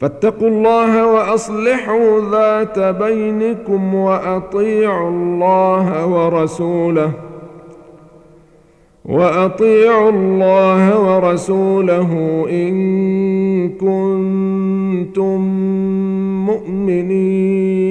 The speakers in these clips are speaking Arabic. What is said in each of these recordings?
فاتقوا الله وأصلحوا ذات بينكم وأطيعوا الله ورسوله وأطيعوا الله ورسوله إن كنتم مؤمنين.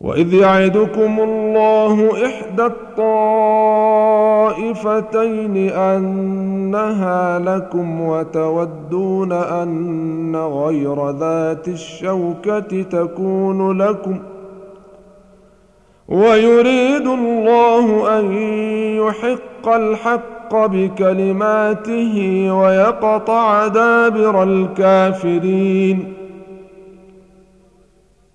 وإذ يعدكم الله إحدى الطائفتين أنها لكم وتودون أن غير ذات الشوكة تكون لكم ويريد الله أن يحق الحق بكلماته ويقطع دابر الكافرين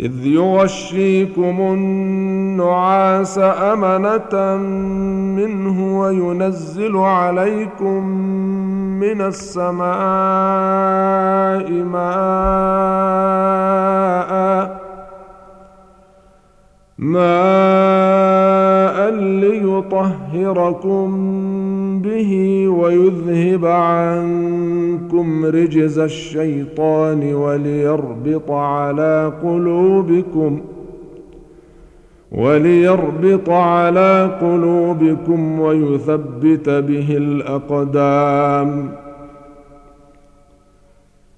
إذ يغشيكم النعاس أمنة منه وينزل عليكم من السماء ماء ماء ليطهركم به ويذهب عنكم رجز الشيطان وليربط على قلوبكم وليربط على قلوبكم ويثبت به الأقدام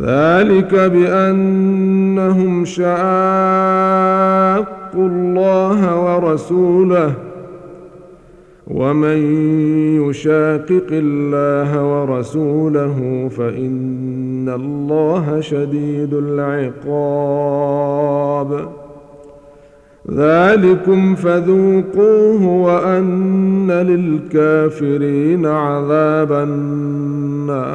ذلك بأنهم شاقوا الله ورسوله ومن يشاقق الله ورسوله فإن الله شديد العقاب. ذلكم فذوقوه وأن للكافرين عذاب النار.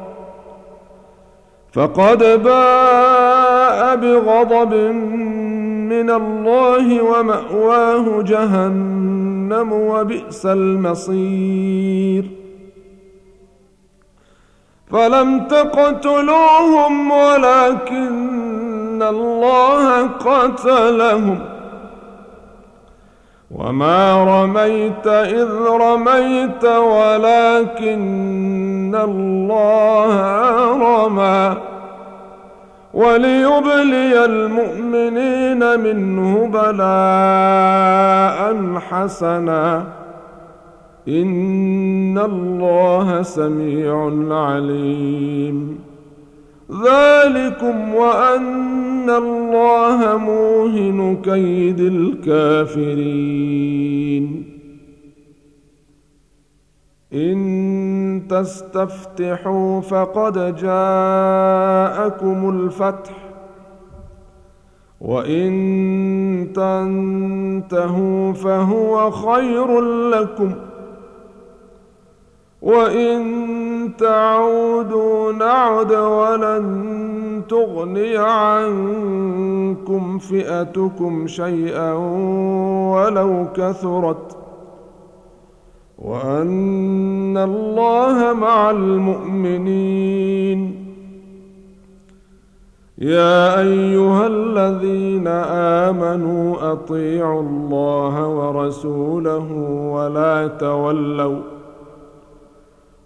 فقد باء بغضب من الله ومأواه جهنم وبئس المصير. فلم تقتلوهم ولكن الله قتلهم. وما رميت اذ رميت ولكن الله رمى وليبلي المؤمنين منه بلاء حسنا ان الله سميع عليم ذلكم وأن الله موهن كيد الكافرين. إن تستفتحوا فقد جاءكم الفتح وإن تنتهوا فهو خير لكم وإن تعودوا نعد ولن تغني عنكم فئتكم شيئا ولو كثرت وأن الله مع المؤمنين. يا أيها الذين آمنوا أطيعوا الله ورسوله ولا تولوا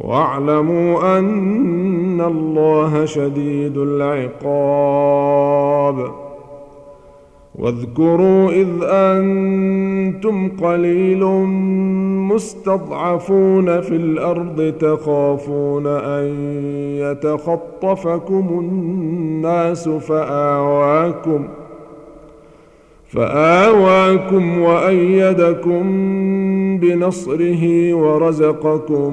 واعلموا أن الله شديد العقاب. واذكروا إذ أنتم قليل مستضعفون في الأرض تخافون أن يتخطفكم الناس فآواكم فآواكم وأيدكم بنصره ورزقكم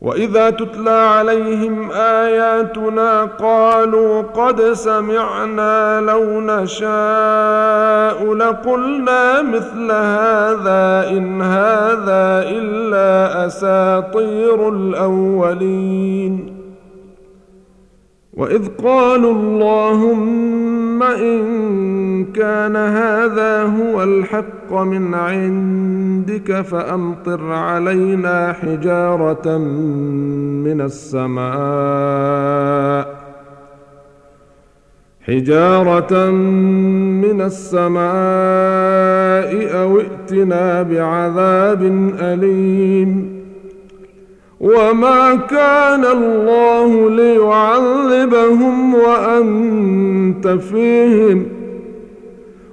وإذا تتلى عليهم آياتنا قالوا قد سمعنا لو نشاء لقلنا مثل هذا إن هذا إلا أساطير الأولين. وإذ قالوا اللهم إن كان هذا هو الحق من عندك فأمطر علينا حجارة من السماء حجارة من السماء أو ائتنا بعذاب أليم وما كان الله ليعذبهم وأنت فيهم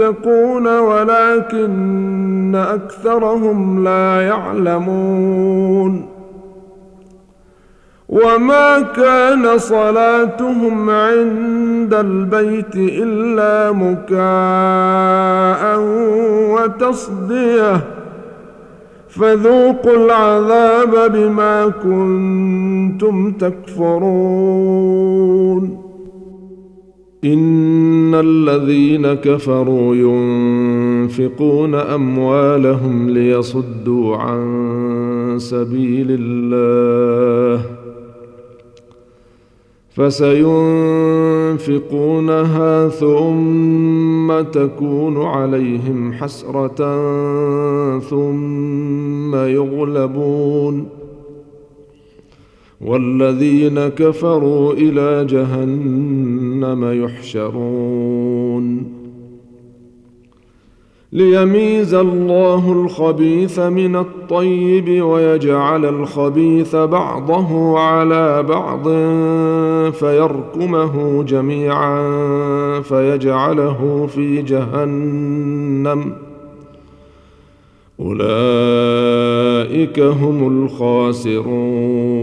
المتقون ولكن أكثرهم لا يعلمون وما كان صلاتهم عند البيت إلا مكاء وتصدية فذوقوا العذاب بما كنتم تكفرون ان الذين كفروا ينفقون اموالهم ليصدوا عن سبيل الله فسينفقونها ثم تكون عليهم حسره ثم يغلبون والذين كفروا إلى جهنم يحشرون. ليميز الله الخبيث من الطيب ويجعل الخبيث بعضه على بعض فيركمه جميعا فيجعله في جهنم. أولئك هم الخاسرون.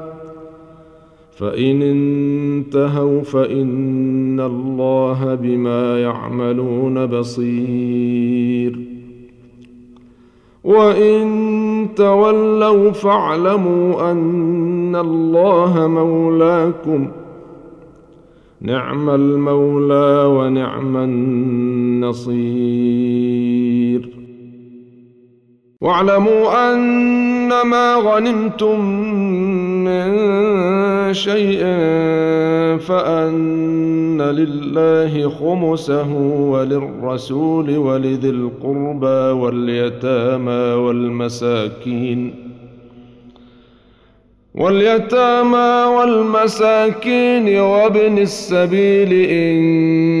فإن انتهوا فإن الله بما يعملون بصير. وإن تولوا فاعلموا أن الله مولاكم نعم المولى ونعم النصير. واعلموا انما غنمتم من شيء فأن لله خمسه وللرسول ولذي القربى واليتامى والمساكين واليتامى والمساكين وابن السبيل إن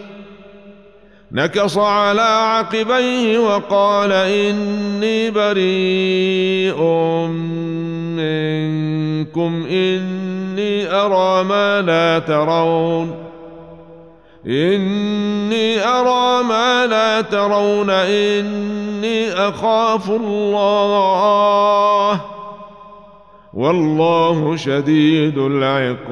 نكص على عقبيه وقال إني بريء منكم إني أرى ما لا ترون إني أرى ما لا ترون إني أخاف الله والله شديد العقاب.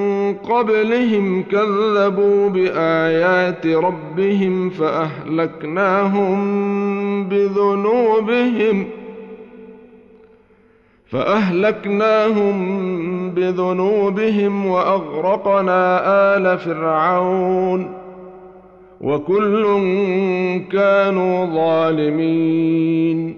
قبلهم كذبوا بآيات ربهم فأهلكناهم بذنوبهم فأهلكناهم بذنوبهم وأغرقنا آل فرعون وكل كانوا ظالمين.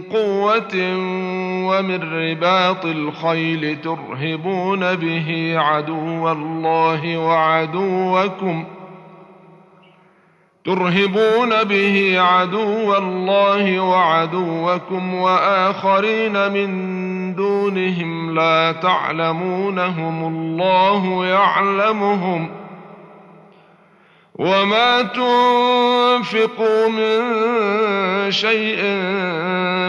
قوة ومن رباط الخيل ترهبون به عدو الله وعدوكم ترهبون به عدو الله وعدوكم وآخرين من دونهم لا تعلمونهم الله يعلمهم وما تنفقوا من شيء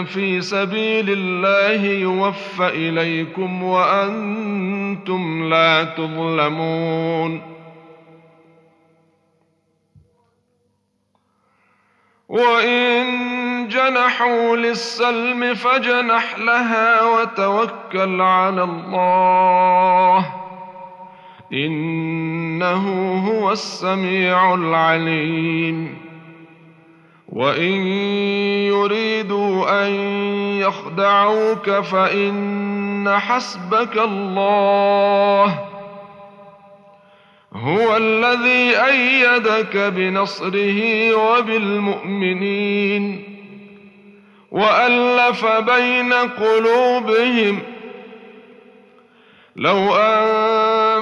في سبيل الله يوفى اليكم وأنتم لا تظلمون وان جنحوا للسلم فجنح لها وتوكل على الله إنه هو السميع العليم. وإن يريدوا أن يخدعوك فإن حسبك الله. هو الذي أيدك بنصره وبالمؤمنين. وألف بين قلوبهم. لو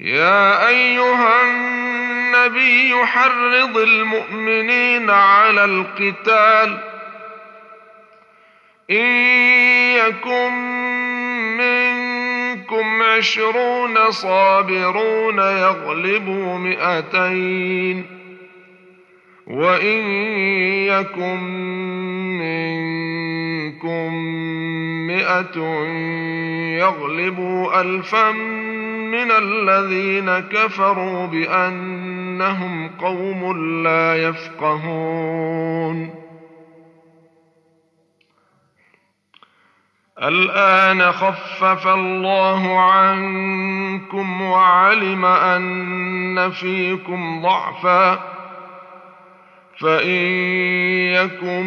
يا أيها النبي حرض المؤمنين على القتال إن يكن منكم عشرون صابرون يغلبوا مئتين وإن يكن منكم مئة يغلبوا الفا من الذين كفروا بأنهم قوم لا يفقهون. الآن خفف الله عنكم وعلم أن فيكم ضعفا. فإن يكن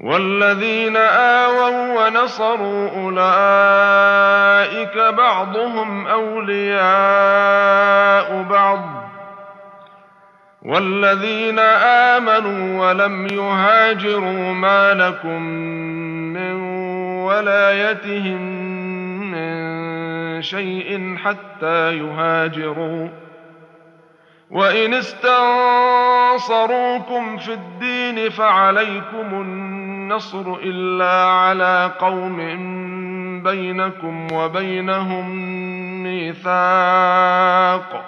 والذين آووا ونصروا أولئك بعضهم أولياء بعض. والذين آمنوا ولم يهاجروا ما لكم من ولايتهم من شيء حتى يهاجروا. وإن استنصروكم في الدين فعليكم النصر إلا على قوم بينكم وبينهم ميثاق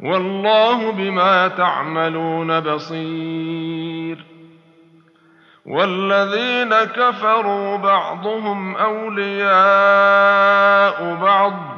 والله بما تعملون بصير والذين كفروا بعضهم أولياء بعض